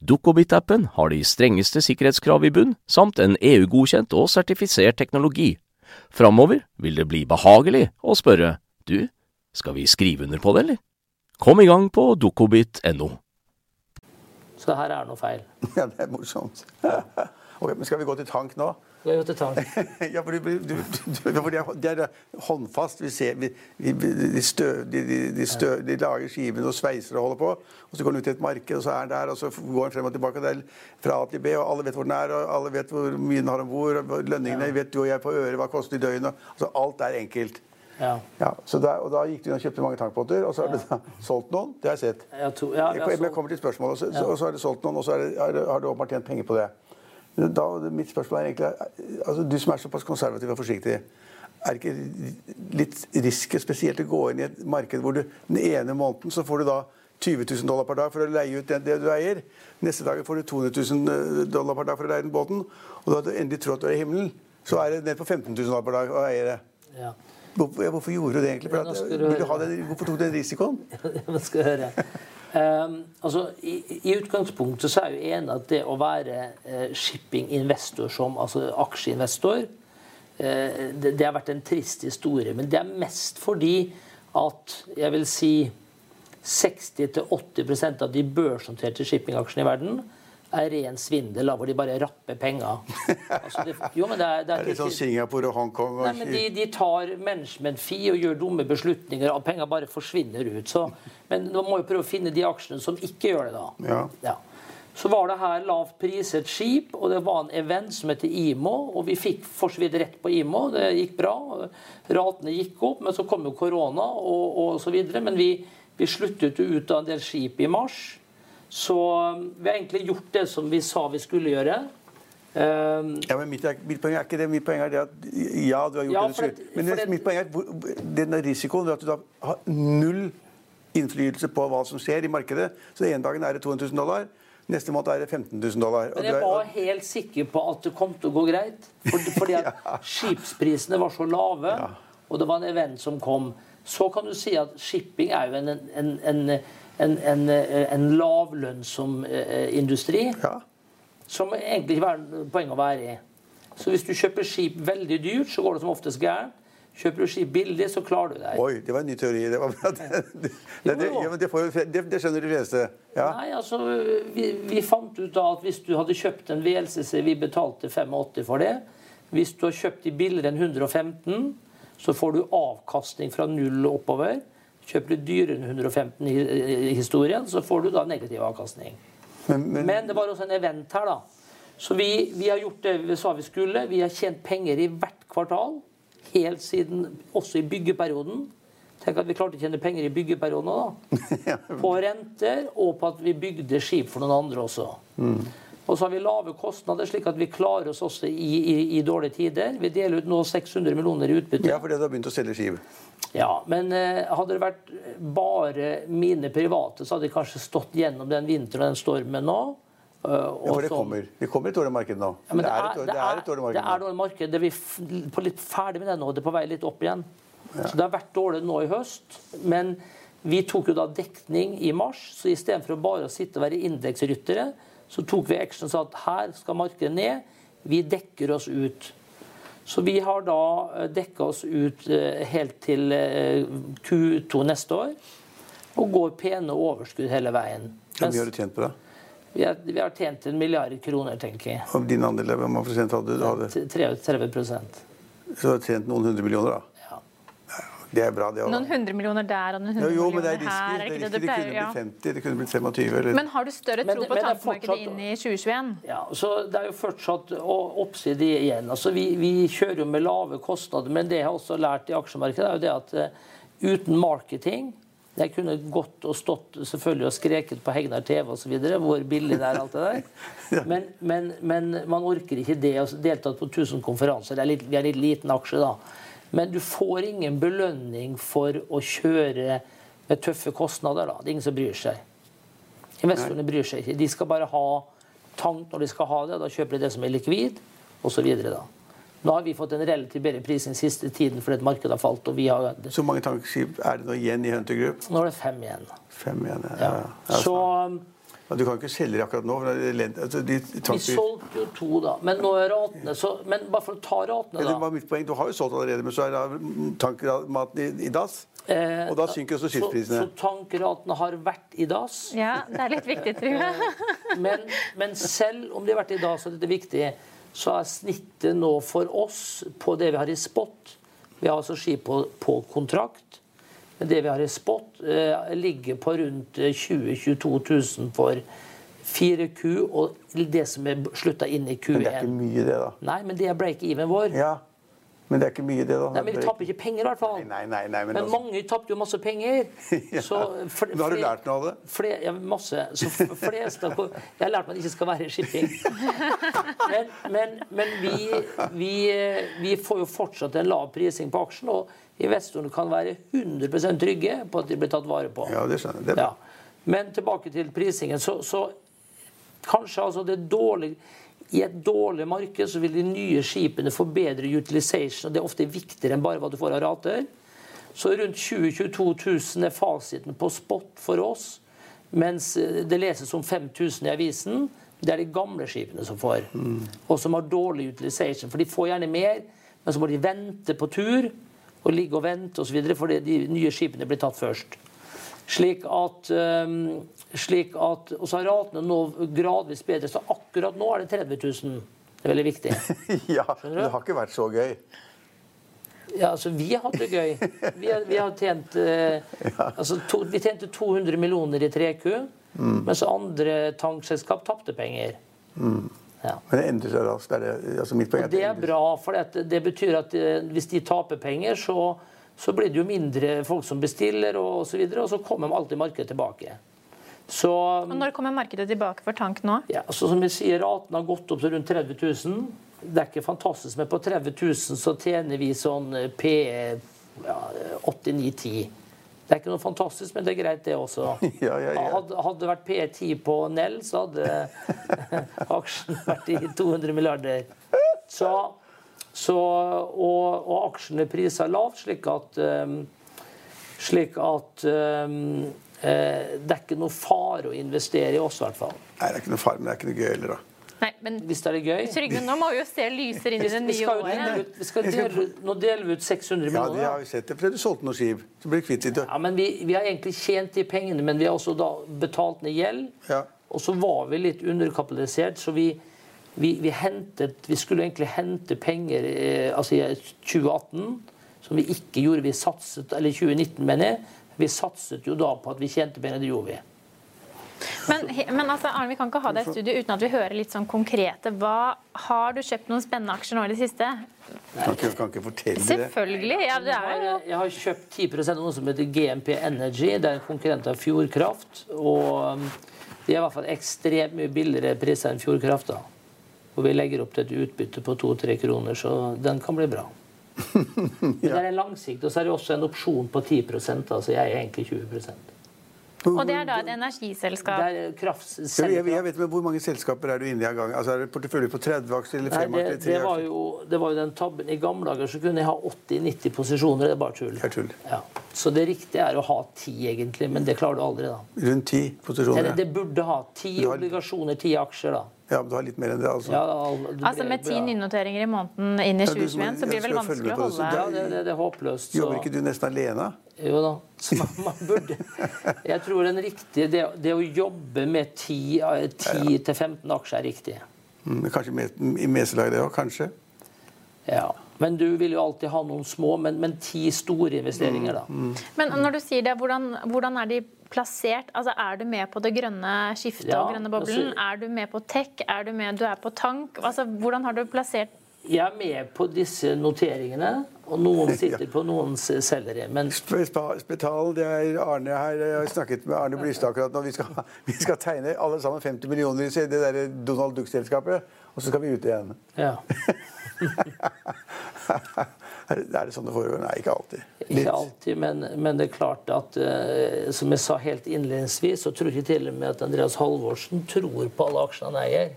Dukkobit-appen har de strengeste sikkerhetskrav i bunn, samt en EU-godkjent og sertifisert teknologi. Framover vil det bli behagelig å spørre du, skal vi skrive under på det, eller? Kom i gang på dukkobit.no. Så her er noe feil. ja, det er morsomt. Ok, men Skal vi gå til tank nå? Skal har gjort et tall. ja, for, du, du, du, det er- håndfast. Vi ser, vi, vi, de, stø, de, de, støv, de lager skivene og sveiser og holder på. Og Så går den ut til et marked, og så er den der, og så går den frem og tilbake. Det er fra A til B, og alle vet hvor den er, og alle vet hvor mye den har om bord. Lønningene vet du og jeg på øret, hva koster i døgnet. Altså, alt er enkelt. Ja. Ja, så der, og Da gikk du inn og kjøpte mange tankbåter, og så har du da solgt noen. Det har jeg sett. Jeg to, ja, jeg, jeg jeg kommer til spørsmålet, og så, så, så har du solgt noen, og så du- har du åpenbart tjent penger på det. Da, mitt spørsmål er egentlig altså, Du som er såpass konservativ og forsiktig, er det ikke litt riske spesielt å gå inn i et marked hvor du den ene måneden så får du da 20 000 dollar per dag for å leie ut det, du eier. Neste dag får du 200 000 dollar per dag for å leie den båten. Og da du endelig tror at du er i himmelen. så er det ned på 15 000 dollar per dag å eie det. Ja. Hvorfor, ja, hvorfor gjorde du det egentlig? At, du hvorfor tok du den risikoen? Man skal høre. Um, altså, i, I utgangspunktet så er jo enig at det å være eh, shippinginvestor som altså aksjeinvestor, eh, det, det har vært en trist historie. Men det er mest fordi at jeg vil si 60-80% av de børsnoterte shippingaksjene i verden er ren svindel, hvor de bare rapper penger. Altså, det, jo, men det er, det Er det sånn Singapore og Hongkong og Nei, men de, de tar management fee og gjør dumme beslutninger, og penger bare forsvinner ut. Så, men nå må vi prøve å finne de aksjene som ikke gjør det, da. Ja. Så var det her lavt priset skip, og det var en event som heter IMO. Og vi fikk for så vidt rett på IMO. Det gikk bra. Ratene gikk opp, men så kom jo korona og, og så videre. Men vi, vi sluttet jo ut av en del skip i mars. Så um, vi har egentlig gjort det som vi sa vi skulle gjøre. Um, Ja, men mitt, mitt poeng er ikke det. Mitt poeng er det at ja, du har gjort Ja, det du skulle. Men det, mitt poeng er den risikoen at du da har null innflytelse på hva som skjer i markedet. Så den ene dagen er det 200 000 dollar, neste måned er det 15 000 dollar. Men jeg var helt sikker på at det kom til å gå greit. Fordi at skipsprisene var så lave, og det var en event som kom. Så kan du si at shipping er jo en, en, en, en, en, en lavlønnsom eh, industri. Ja. Som egentlig ikke er poenget å være i. Så hvis du kjøper skip veldig dyrt, så går det som oftest gærent. Kjøper du skip billig, så klarer du deg. Oi, det var en ny teori. Det, det, det, det skjønner de fleste. Ja. Nei, altså, vi, vi fant ut da at hvis du hadde kjøpt en VLCC, vi betalte 85 for det. Hvis du har kjøpt de billigere enn 115, så får du avkastning fra null og oppover. Kjøper du dyrere enn 115 i, historien, så får du da negativ avkastning. Men, men, Men det var også en event her, da. Så vi, vi har gjort det vi sa vi skulle. Vi har tjent penger i hvert kvartal. Helt siden også i byggeperioden. Tenk at vi klarte å tjene penger i byggeperioden òg, da. På renter og på at vi bygde skip for noen andre også. Og så har vi lave kostnader, slik at vi klarer oss også i, i, i dårlige tider. Vi deler ut nå 600 millioner i utbytte. ja, fordi du har begynt å selge skiv. Ja, men eh, hadde det vært bare mine private, så hadde de kanskje stått gjennom den vinteren og den stormen nå. Uh, Ja, for det kommer. Det kommer et dårlig marked nå. Ja, men det, er et, det er et dårlig marked Det er dårlig marked. Vi er litt ferdig med det nå. Det er på vei litt opp igjen. Så det har vært dårlig nå i høst. Men vi tok jo da dekning i mars, så istedenfor å bare sitte og være indeksryttere, så tok vi action og sa at her skal markedet ned. Vi dekker oss ut. Så vi har da dekka oss ut eh, helt til eh, Q2 neste år. Og går pene overskudd hele veien. Hvor mye har du tjent på det? vi, har, vi har tjent en milliard kroner, tenker jeg. Og din andel, hvor mange prosent hadde du? du? Hadde, 33% så du har tjent noen hundre millioner, da? Det er bra, det òg. Noen hundre millioner der og noen hundre jo, men det millioner er her. risky. Er Det, det det det kunne blitt 50, det kunne blitt 25. Eller? Men har du større tro på men det tankemarkedet fortsatt- inn i 2021? Ja, så Det er jo fortsatt oppside igjen. Altså, vi, vi kjører jo med lave kostnader, men det jeg har også lært i aksjemarkedet, er jo det at uh, uten marketing Jeg kunne gått og stått selvfølgelig og skreket på Hegnar TV osv. Hvor billig det er, alt det der. Men, men, men man orker ikke det. Deltatt på 1000 konferanser. Det er litt, vi er litt liten aksje, da. Men du får ingen belønning for å kjøre med tøffe kostnader. da. Det er ingen som bryr seg. Investorene bryr seg ikke. De skal bare ha tank når de skal ha det. og Da kjøper de det som er likvid, osv. Nå har vi fått en relativt bedre pris den siste tiden fordi markedet marked har falt. og vi har... Så mange tankskip er det nå igjen i Hunter Group? Nå er det fem igjen. Fem igjen. Ja. Ja. Ja, Så Ja, Du kan ikke selge dem akkurat nå. Det er altså, de vi solgte jo to, da. Men nå er ratene så Men bare for å ta ratene, Ja, det var mitt poeng. Du har jo solgt allerede, men så er da tankmaten i, i dass. Eh, Og da synker også Så, skipsprisene. så tankratene har vært i dass. Ja, det er litt viktig, tror jeg. Men, men selv om de har vært i dag, så er dette viktig, så er snittet nå for oss på det vi har i spot Vi har altså skip på, på kontrakt. Det vi har i spot, eh, ligger på rundt eh, 20 000-22 000 for 4Q og det som er slutta inn i Q1. Men det er ikke Q1. mye, det, da. Nei, men det er break-even vår. Ja, Men det er ikke mye, det, da. Nei, men Vi tapper ikke penger, i hvert fall. Nei, nei, nei, men Men altså- mange tapte jo masse penger. Ja. Så fl- har du lært noe av det? Fle, ja, masse. Så flest av, jeg har lært meg at det ikke skal være shipping. Men, men, men vi, vi, vi får jo fortsatt en lav prising på aksjen, og investorene kan være 100% trygge på at de blir tatt vare på. Ja, det skjønner jeg. Det. Ja. Men tilbake til prisingen. Så, så kanskje altså det er dårlig i et dårlig marked så vil de nye skipene få bedre utilization, og det er ofte viktigere enn bare hva du får av rater. Så rundt 20 22 000 er fasiten på spot for oss, mens det leses om 5000 i avisen. Det er de gamle skipene som får, og som har dårlig utilization. For de får gjerne mer, men så må de vente på tur og ligge og vente osv. fordi de nye skipene blir tatt først. Slik at, um, slik at Og så har ratene nå gradvis bedre. Så akkurat nå er det 30 000. Det er veldig viktig. ja, det har ikke vært så gøy. Ja, altså Vi har hatt det gøy. Vi har, vi har tjent eh, altså, to, Vi tjente 200 millioner i 3Q, mm. mens andre tankselskap tapte penger. Mm. Ja. Men det endrer seg raskt. Det, altså mitt poeng, det er bra, for det, det betyr at eh, hvis de taper penger, så så blir det jo mindre folk som bestiller, og så, videre, og så kommer alltid markedet tilbake. Så, og Når kommer markedet tilbake for tank nå? Ja, så som jeg sier, Raten har gått opp til rundt 30 000. Det er ikke fantastisk, men på 30 000 så tjener vi sånn P ja, 8-9-10. Det er ikke noe fantastisk, men det er greit, det også. Ja, ja, ja. Hadde, hadde det vært P10 på Nell, så hadde aksjen vært i 200 milliarder. Så så, og, og aksjene priser lavt, slik at, um, slik at um, det er ikke noe fare å investere i oss, i hvert fall. Nei, det er ikke noe fare, men det er ikke noe gøy heller, da. Nei, men Hvis det er gøy Trygve, nå må vi jo se lysere inn i det nye året. Vi skal dele, nå deler vi ut 600 millioner. Ja, det har vi sett. Det fordi du solgte noe skip. Så blir kvitt litt. Ja, men vi, vi, har egentlig tjent de pengene, men vi har også da betalt ned gjeld. Ja. Og så var vi litt underkapitalisert, så vi vi, vi, hentet, vi skulle egentlig hente penger eh, altså i 2018, som vi ikke gjorde. Vi satset, eller 2019, mener jeg. Vi satset jo da på at vi tjente penger. Det gjorde vi. Men, men altså, Arne, vi kan ikke ha deg i studio uten at vi hører litt sånn konkrete. Hva, har du kjøpt noen spennende aksjer nå i det siste? Kan ikke, kan ikke fortelle Selvfølgelig. Ja, det er jo... Jeg har kjøpt 10 av noe som heter GMP Energy. Det er en konkurrent av Fjordkraft. Og um, de er i hvert fall ekstremt mye billigere priser enn Fjordkraft. da. Og vi legger opp til et utbytte på 2-3 kroner, så den kan bli bra. Men det er langsikt, og så er det også en opsjon på 10% altså jeg er egentlig 20 og det er da et energiselskap? Det er kraftselskap. Jeg, jeg vet, men Hvor mange selskaper er du inne i av gangen? Altså, er det portefølje på 30 aksjer eller 5 aksjer? Det, det, var jo, det var jo den tabben. I gamle dager så kunne jeg ha 80-90 posisjoner. Det er bare tull. Det er tull. Ja. Så det riktige er å ha 10, egentlig. Men det klarer du aldri, da. Rundt 10 posisjoner? Det, det burde ha 10 har... obligasjoner, 10 aksjer, da. Ja, men du har litt mer enn det, altså? Ja, det altså Med ti nynoteringer i måneden inn i 2021, så blir det vel vanskelig å holde Ja, det, det, det er håpløst. Så. Jobber ikke du nesten alene? Jo da. Så man, man burde Jeg tror den riktige det, det å jobbe med 10-15 aksjer er riktig. Mm, kanskje med, i meselaget det òg? Kanskje? Ja. Men du vil jo alltid ha noen små, men, men ti store investeringer, da. Mm, mm. Men når du sier det, hvordan, hvordan er de plassert? Altså, Er du med på det grønne skiftet ja, og grønne boblen? Altså, er du med på tech? Er du med, du er på tank? Altså, hvordan har du plassert jeg er med på disse noteringene, og noen sitter på noen selgere. Men Spetal, det er Arne her. Jeg har snakket med Arne Blystad akkurat nå. Vi skal, vi skal, tegne alle sammen 50 millioner i det der Donald Duck-selskapet, og så skal vi ut igjen. Ja. er det sånn det foregår? Nei, ikke alltid. Litt. Ikke alltid, men, men, det er klart at uh, som jeg sa helt innledningsvis, så tror jeg til og med at Andreas Halvorsen tror på alle aksjene han eier.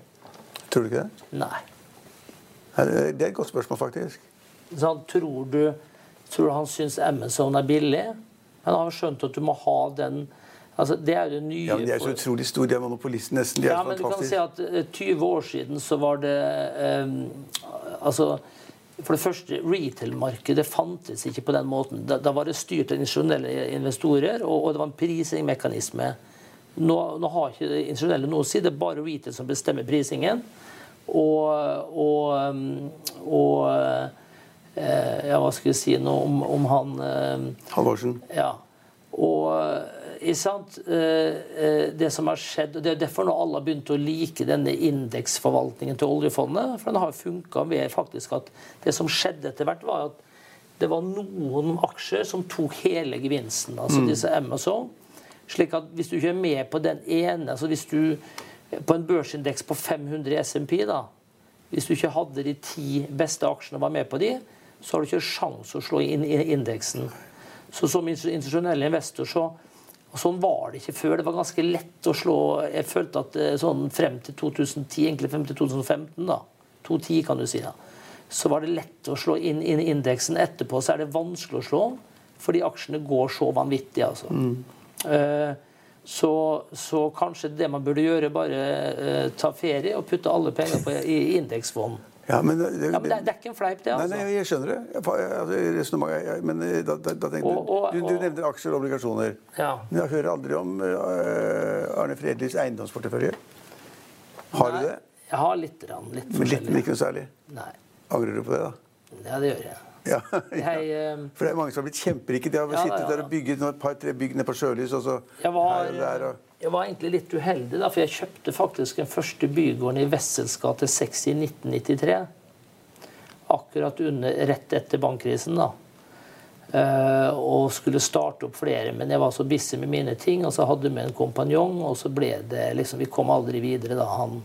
Tror du ikke det? Nei. Det er et godt spørsmål, faktisk. Så han tror du tror han syns Amazon er billig? Han har skjønt at du må ha den Altså, det er jo det nye ja, men De er så utrolig store, de er monopolisten nesten. De ja, men du kan si at 20 eh, år siden så var det um, Altså for det første, retail-markedet fantes ikke på den måten. Da, da var det styrt av institusjonelle investorer, og, og, det var en prisingmekanisme. Nå, nå har ikke det institusjonelle noe å si, det er bare retail som bestemmer prisingen. Og, og, um, og eh, Ja, hva skal jeg si nå om, om han eh, Halvorsen. Ja. Og det som har skjedd, og Det er derfor nå alle har begynt å like denne indeksforvaltningen til oljefondet. For den har funka ved faktisk at det som skjedde etter hvert, var at det var noen aksjer som tok hele gevinsten. Altså mm. disse Amazon. Slik at hvis du ikke er med på den ene altså hvis du På en børsindeks på 500 SMP, da Hvis du ikke hadde de ti beste aksjene og var med på de, så har du ikke sjans å slå inn i indeksen. Så som institusjonell investor så Og Sånn var det ikke før. Det var ganske lett å slå Jeg følte at eh, sånn frem til 2010, egentlig frem til 2015, da, 2010 kan du si, da, så var det lett å slå inn, inn indeksen. Etterpå så er det vanskelig å slå den, fordi aksjene går så vanvittig. altså. Eh, så, så kanskje det man burde gjøre, bare eh, ta ferie og putte alle penger på, i indeksfond. Ja, men det, Ja, men det, det er ikke en fleip, det. Altså. nei, nei jeg skjønner det. Altså, resonnementet- men eh, da, da, da tenkte Og- og- du, du, nevner aksjer og obligasjoner. Ja. Men jeg hører aldri om uh, Arne Fredlis eiendomsportefølje. Har du det? Jeg har litt. Rann, litt Men litt, men ikke noe særlig? Nei. Angrer du på det, da? Ja, det gjør jeg. Ja. Jeg, eh, For det er mange som har blitt kjemperike. De har Ja, sittet ja, der og bygget et par-tre bygg nede på Sjølys, og så var, her og der. Og... jeg var egentlig litt uheldig, da, for jeg kjøpte faktisk den første bygården i Wessels gate 6 i 1993. Akkurat under, rett etter bankkrisen. da. Uh, og skulle starte opp flere, men jeg var så busy med mine ting. Og så hadde vi en kompanjong, og så ble det liksom Vi kom aldri videre da. Han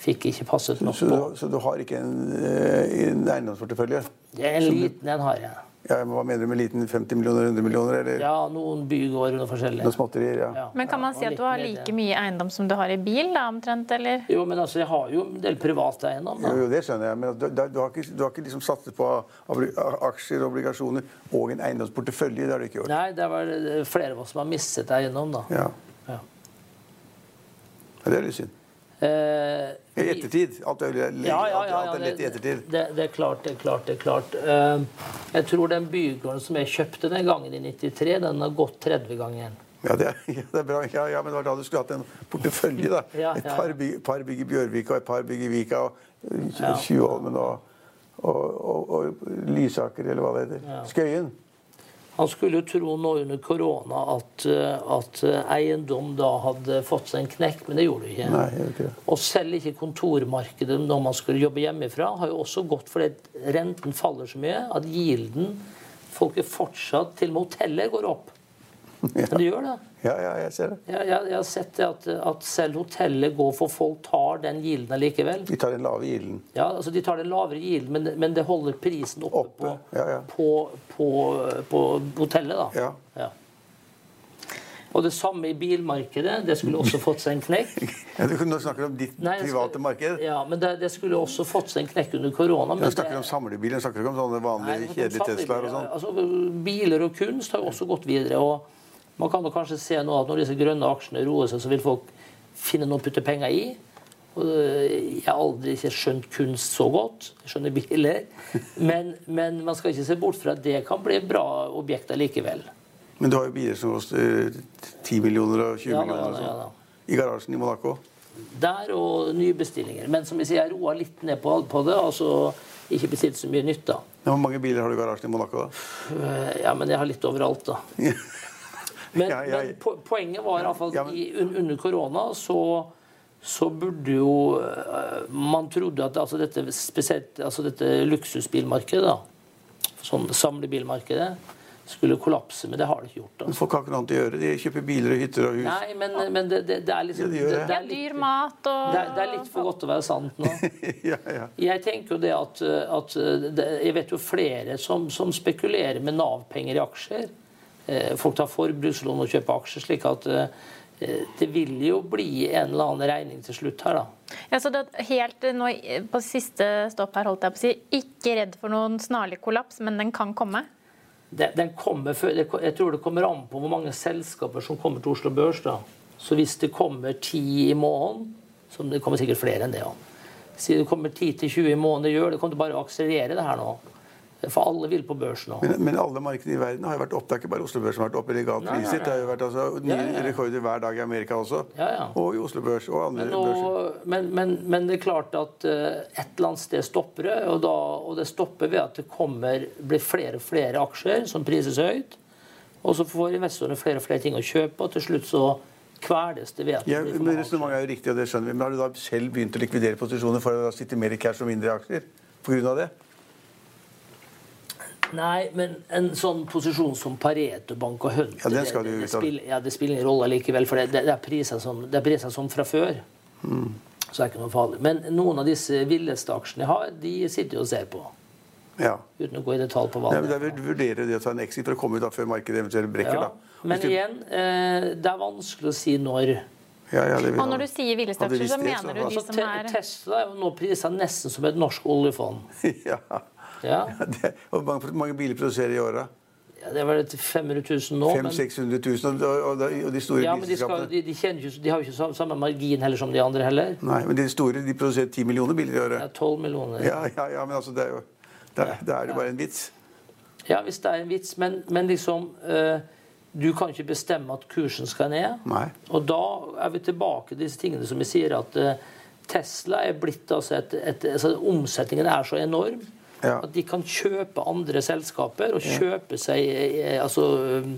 fikk ikke passet nok Så, på. du, så du har ikke en, eh, en eiendomsportefølje? En liten en har jeg. Ja, hva mener du med liten? 50 millioner, 100 millioner? Eller Ja, noen bygårder og forskjellig. Noen småtterier? Ja. Ja. Men kan man Ja, si at du har like mye eiendom som du har i bil, da, omtrent, eller? Jo, men altså, jeg har jo en del privat eiendom. Jo, da. jo, det skjønner jeg, men du, du, du har ikke, du har ikke liksom satset på aksjer og obligasjoner og en eiendomsportefølje? Det har du ikke gjort? Nei, det er vel flere av oss som har mistet eiendom, da. Ja. Ja. Ja, Det er litt synd. Eh, I ettertid. Alt er, ja, ja, ja, ja, er lett i ettertid. Det, det er klart, det er klart. det er klart. Eh, jeg tror den bygården som jeg kjøpte den gangen i 93, den har gått 30 ganger. Ja, det er, ja, det er bra. Ja, ja, men det var da du skulle hatt en portefølje, da. Et par bygg, par bygg i Bjørvika og et par bygg i Vika og uh, Tjuvholmen og, og, og, og Lysaker, eller hva det heter. Skøyen. Han skulle jo tro nå under korona at, eh, at eh, eiendom da hadde fått seg en knekk, men det gjorde det ikke. Nei, ikke. Og selv ikke kontormarkedet når man skulle jobbe hjemmefra, har jo også gått fordi renten faller så mye at gilden Folk er fortsatt Til og med hotellet går opp. Men det gjør det. Ja, ja, jeg ser det. Ja, jeg, jeg har sett det at, at selv hotellet går for folk tar den gilden likevel. De tar den lave gilden. Ja, altså De tar den lavere gilden, men, men det holder prisen oppe, Oppe, På, ja, ja. På, på, på hotellet. da. Ja. Ja. Og det samme i bilmarkedet. Det skulle også fått seg en knekk. Ja, du, nå snakker du om ditt Nei, private private marked. Ja, men det, det skulle også fått seg en knekk under korona. Du snakker det- om samlebiler, du snakker ikke om sånne vanlige, Nei, kjedelige Teslaer og sånn. Altså, biler og kunst har jo også gått videre. og Man kan jo kanskje se nå at når disse grønne aksjene roer seg, så vil folk finne noe å putte penger i. Øh, jeg har aldri ikke skjønt kunst så godt. Jeg skjønner biler. Men, men man skal ikke se bort fra at det kan bli bra objekter likevel. Men du har jo biler som koster 10 millioner og 20 Ja millioner. ja ja sånn. I garasjen i Monaco. Der og nye bestillinger. Men som jeg sier, jeg roa litt ned på, på det. altså Ikke bestilt så mye nytt, da. Hvor mange biler har du i garasjen i Monaco? da? Øh, Ja, men jeg har litt overalt, da. Men, Ja, ja, ja. men poenget var iallfall Ja, men- i, under korona så, så burde jo øh, Man trodde at altså dette, spesielt altså dette luksusbilmarkedet, da, sånn samlebilmarkedet, skulle kollapse. Men det har det ikke gjort. Men da. folk har ikke noe annet å gjøre. De kjøper biler og hytter og hus. Nei, men, men det, det, det er liksom Ja, de gjør det. det, er dyr mat og det, er, det er litt for godt til å være sant nå. ja, ja. Jeg tenker jo det at, at det, Jeg vet jo flere som, som spekulerer med Nav-penger i aksjer. Eh, Folk tar forbrukslån og kjøper aksjer. slik at eh, det vil jo bli en eller annen regning til slutt her, da. Ja, så det helt nå på siste stopp her, holdt jeg på å si, ikke redd for noen snarlig kollaps, men den kan komme? Den, den kommer før, jeg tror det kommer an på hvor mange selskaper som kommer til Oslo Børs. da. Så hvis det kommer ti i måneden, som det kommer sikkert flere enn det òg Si det kommer 10-20 i måneden, det gjør det kommer til bare å akselerere det her nå. For alle vil på børs nå. Men, men alle markedene i verden har jo vært opp. Det er ikke bare Oslo Børs som har vært oppe legalt regal nei, priset. Det har jo vært altså, nye rekorder hver dag i Amerika også. Ja, ja. Og i Oslo Børs og andre Men, børser. men, men, men det er klart at uh, et eller annet sted stopper det. Og, da, og det stopper ved at det kommer, blir flere og flere aksjer som prises høyt. Og så får investorene flere og flere ting å kjøpe, og til slutt så kveles det ved Ja, men. Resonnementet er jo riktig, og det skjønner vi. Men har du da selv begynt å likvidere posisjoner for å sitte mer i cash og mindre i aksjer? Av det? Nei, men en sånn posisjon som Pareto Bank og Hunter Ja, det, skal det, du det, spiller, ja, det spiller ingen rolle likevel, for det, det, det er priser som, er som fra før. Mm. Så det er ikke noe farlig. Men noen av disse villeste aksjene jeg har, de sitter jo og ser på. Ja. Uten å gå i detalj på hva det det er vurderer det å ta en exit for å komme ut da, før markedet eventuelt brekker. Ja. da. Men du- igjen, eh, det er vanskelig å si når. ja, ja, det vil Og når du sier villeste aksjer, så mener du de Altså, som er Tesla er jo nå prisa nesten som et norsk oljefond. ja. Ja, Det, og mange, mange biler produserer i året? ja Det er vel 500 000 nå. 500 000-600 000. Og, og, de store ja, men de, skal, de, de, ikke, de har jo ikke samme- margin heller som de andre heller. Nei, men de store de produserer 10 millioner biler i året. Ja, 12 millioner. Ja, ja, ja, men altså, det er jo det er, det jo bare en vits. Ja, hvis det er en vits, men, men liksom øh, Du kan ikke bestemme at kursen skal ned. Nei. Og da er vi tilbake til disse tingene som vi sier, at øh, Tesla er blitt altså et, et altså Omsetningen er så enorm Ja. at de kan kjøpe andre selskaper og kjøpe seg eh, altså eh,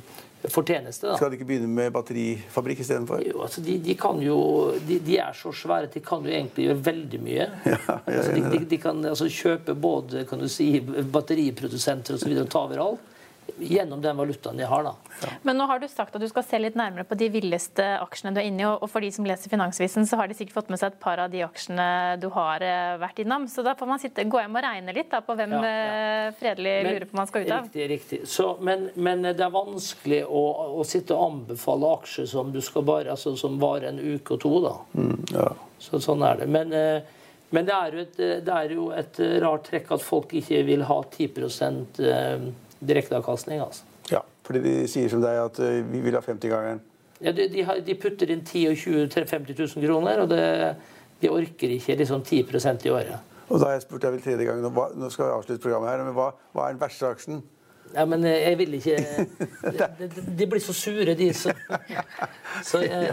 fortjeneste. da. Skal de ikke begynne med batterifabrikk istedenfor? Altså de, de kan jo de, de er så svære at de kan jo egentlig gjøre veldig mye. Ja, altså, de, de, kan altså kjøpe både kan du si, batteriprodusenter osv. og ta overalt gjennom den valutaen de har. da. Men nå har du sagt at du skal se litt nærmere på de villeste aksjene du er inne i. Og for de som leser Finansvisen, så har de sikkert fått med seg et par av de aksjene du har eh, vært innom. Så da får man sitte, gå hjem og regne litt da, på hvem Ja, ja. eh, Fredelig Men- lurer på man skal ut av. Riktig, riktig. Så, men, men det er vanskelig å, å sitte og anbefale aksjer som du skal bare, altså, som varer en uke og to. da. Ja. Så, sånn er det. Men, eh, men det, er jo et, det er jo et rart trekk at folk ikke vil ha 10 eh, direkteavkastning. altså. ja. Fordi de sier som deg at eh, vi vil ha 50-gangeren. Ja, de, de, har, de putter inn 10 og 20 50 000 kroner, og det, de orker ikke liksom 10% i året. Og da har jeg spurt deg vel tredje gangen, hva, nå skal vi avslutte programmet her, men hva, hva er den verste aksjen? Ja, men eh, jeg vil ikke De, de, blir så sure, de. Så, så eh,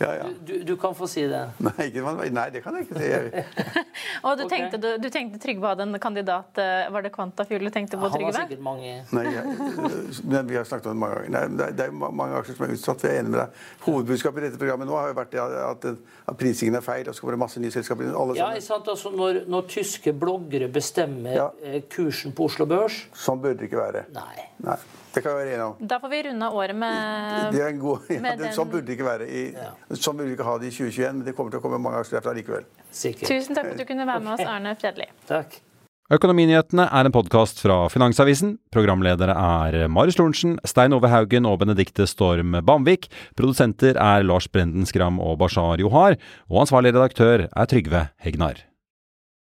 Ja, ja. du, du kan få si det. Nei, ikke, nei, det kan jeg ikke si. Jeg, Og du, okay. tenkte, du, du tenkte Trygve hadde en kandidat eh, Var det Kvantafjord du tenkte på, Trygve? Han har sikkert mange nei, jeg, vi har snakket om det mange ganger. Nei, det, er, det er mange aksjer som er utsatt. Jeg er enig med deg. Hovedbudskapet i dette programmet nå har jo vært det at, at prisingen er feil, og så kommer det masse nye selskaper inn. Alle Ja, sant? Altså, når, når tyske bloggere bestemmer Ja. eh, kursen på Oslo Børs Sånn burde det ikke være. Nei. Nei, Det kan jeg være enig om. Da får vi runde av året med Det er en god, ja, med det, den- sånn burde det ikke være. I, Sånn burde vi ikke ha det i 2021, men det kommer til å komme mange aksjer derfra likevel. Sikkert. Tusen takk for at du kunne være med oss, Arne Fredli. Takk. Økonominyhetene er en podkast fra Finansavisen. Programledere er Marius Lorentzen, Stein Ove Haugen og Benedikte Storm Bamvik. Produsenter er Lars Brenden Skram og Bashar Johar. Og ansvarlig redaktør er Trygve Hegnar.